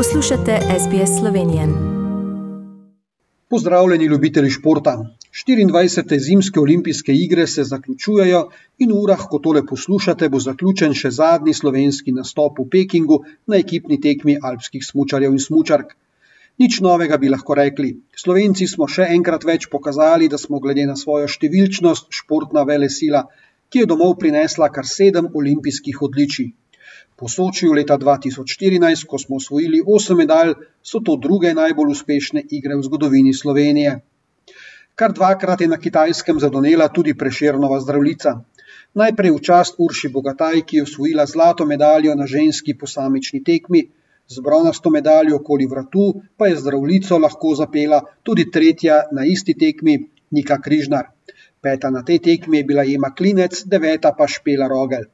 Poslušate SBS Slovenije. Pozdravljeni, ljubitelji športa. 24. zimske olimpijske igre se zaključujejo, in v urah, ko tole poslušate, bo zaključen še zadnji slovenski nastop v Pekingu na ekipni tekmi alpskih smočarjev in smočark. Nič novega bi lahko rekli. Slovenci smo še enkrat več pokazali, da smo glede na svojo številčnost športna vele sila, ki je domov prinesla kar sedem olimpijskih odličij. Po Sočiju leta 2014, ko smo osvojili osem medalj, so to druge najbolj uspešne igre v zgodovini Slovenije. Kar dvakrat je na kitajskem zadonela tudi preširnova zdravljica. Najprej v čast Urši Bogataj, ki je osvojila zlato medaljo na ženski posamični tekmi, z bronasto medaljo okoli vratu pa je zdravljico lahko zapela tudi tretja na isti tekmi Nika Križnar. Peta na tej tekmi je bila Ema Klinec, deveta pa Špela Rogel.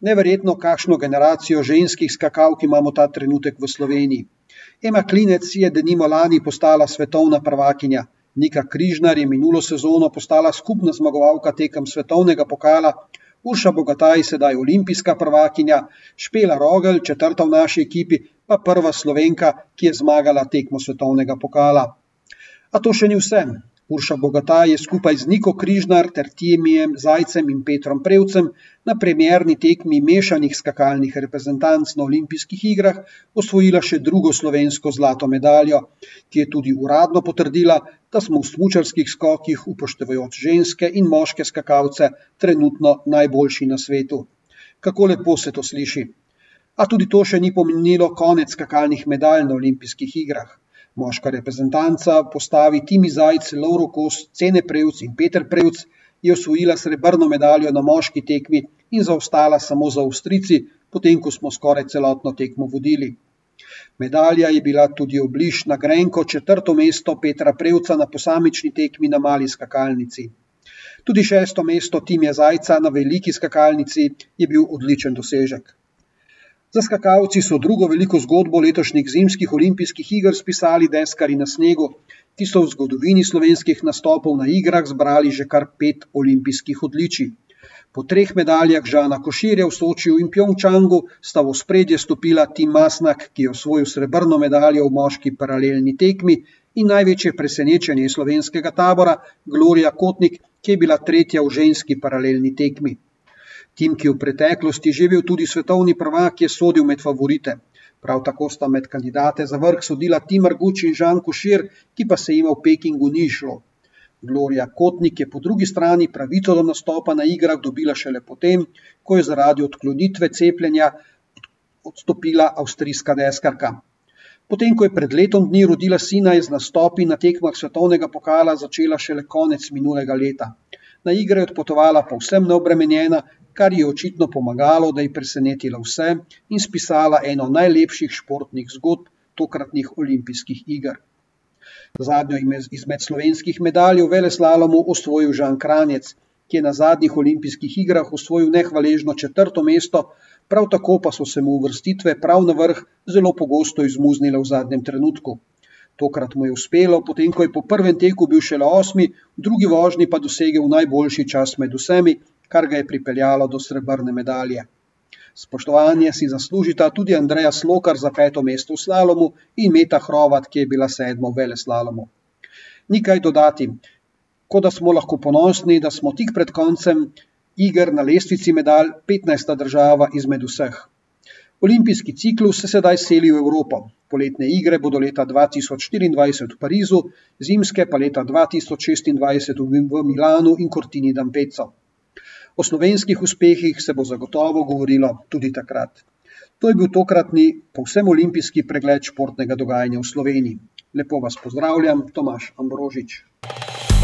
Neverjetno, kakšno generacijo ženskih skakalk imamo ta trenutek v Sloveniji. Ema Klinec je denimo lani postala svetovna prvakinja, Nika Križnar je minulo sezono postala skupna zmagovalka tekem svetovnega pokala, Urša Bogataj sedaj olimpijska prvakinja, Špela Rogel, četrta v naši ekipi, pa prva slovenka, ki je zmagala tekmo svetovnega pokala. A to še ni vse. Urša Bogataj je skupaj z Niko Križnar ter Timijem Zajcem in Petrom Prevcem na premjerni tekmi mešanih skakalnih reprezentanc na olimpijskih igrah osvojila še drugo slovensko zlato medaljo, ki je tudi uradno potrdila, da smo v smučarskih skokih, upoštevajoč ženske in moške skakalce, trenutno najboljši na svetu. Kako lepo se to sliši. A tudi to še ni pomenilo konec skakalnih medalj na olimpijskih igrah. Moška reprezentanca postavi Timi Zajc, Lauro Kos, Cene Prevc in Peter Prevc je osvojila srebrno medaljo na moški tekmi in zaostala samo za Avstrici, potem ko smo skoraj celotno tekmo vodili. Medalja je bila tudi obliž na grenko četrto mesto Petra Prevca na posamični tekmi na mali skakalnici. Tudi šesto mesto Timija Zajca na veliki skakalnici je bil odličen dosežek. Za skakalci so drugo veliko zgodbo letošnjih zimskih olimpijskih iger spisali deskari na snegu, ki so v zgodovini slovenskih nastopov na igrah zbrali že kar pet olimpijskih odličij. Po treh medaljah Žana Koširja v Sočiju in Pjongčangu sta v spredje stopila Tim Masnak, ki je osvojil srebrno medaljo v moški paralelni tekmi, in največje presenečenje slovenskega tabora Gloria Kotnik, ki je bila tretja v ženski paralelni tekmi. Tim, ki je v preteklosti že bil tudi svetovni prvak, je sodil med favorite. Prav tako sta med kandidate za vrh sodila Timur Guč in Žan Košir, ki pa se jim v Pekingu ni šlo. Gloria Kotnik je po drugi strani pravico do nastopa na igrah dobila šele potem, ko je zaradi odklonitve cepljenja odstopila avstrijska deskarka. Potem, ko je pred letom dni rodila sina, je z nastopi na tekmah svetovnega pokala začela šele konec minulega leta. Na igre odpotovala povsem neobremenjena, kar ji je očitno pomagalo, da je presenetila vse in spisala eno najlepših športnih zgodb tokratnih olimpijskih iger. Zadnjo izmed slovenskih medalj v Veleslalomu osvojil Žan Kranjec, ki je na zadnjih olimpijskih igrah osvojil nehvaležno četrto mesto, prav tako pa so se mu uvrstitve prav na vrh zelo pogosto izmuznile v zadnjem trenutku. Tokrat mu je uspelo, potem ko je po prvem teku bil šele osmi, v drugi vožnji pa dosegel najboljši čas med vsemi, kar ga je pripeljalo do srebrne medalje. Spoštovanje si zaslužita tudi Andreja Slokar za peto mesto v slalomu in Meta Hrovat, ki je bila sedma v veleslalomu. Nikaj dodati, kot da smo lahko ponosni, da smo tik pred koncem iger na lestvici medalj 15. država izmed vseh. Olimpijski ciklus se sedaj seli v Evropo. Poletne igre bodo leta 2024 v Parizu, zimske pa leta 2026 v Milanu in Cortini d'Ampezzo. O slovenskih uspehih se bo zagotovo govorilo tudi takrat. To je bil tokratni povsem olimpijski pregled športnega dogajanja v Sloveniji. Lepo vas pozdravljam, Tomaš Ambrožič.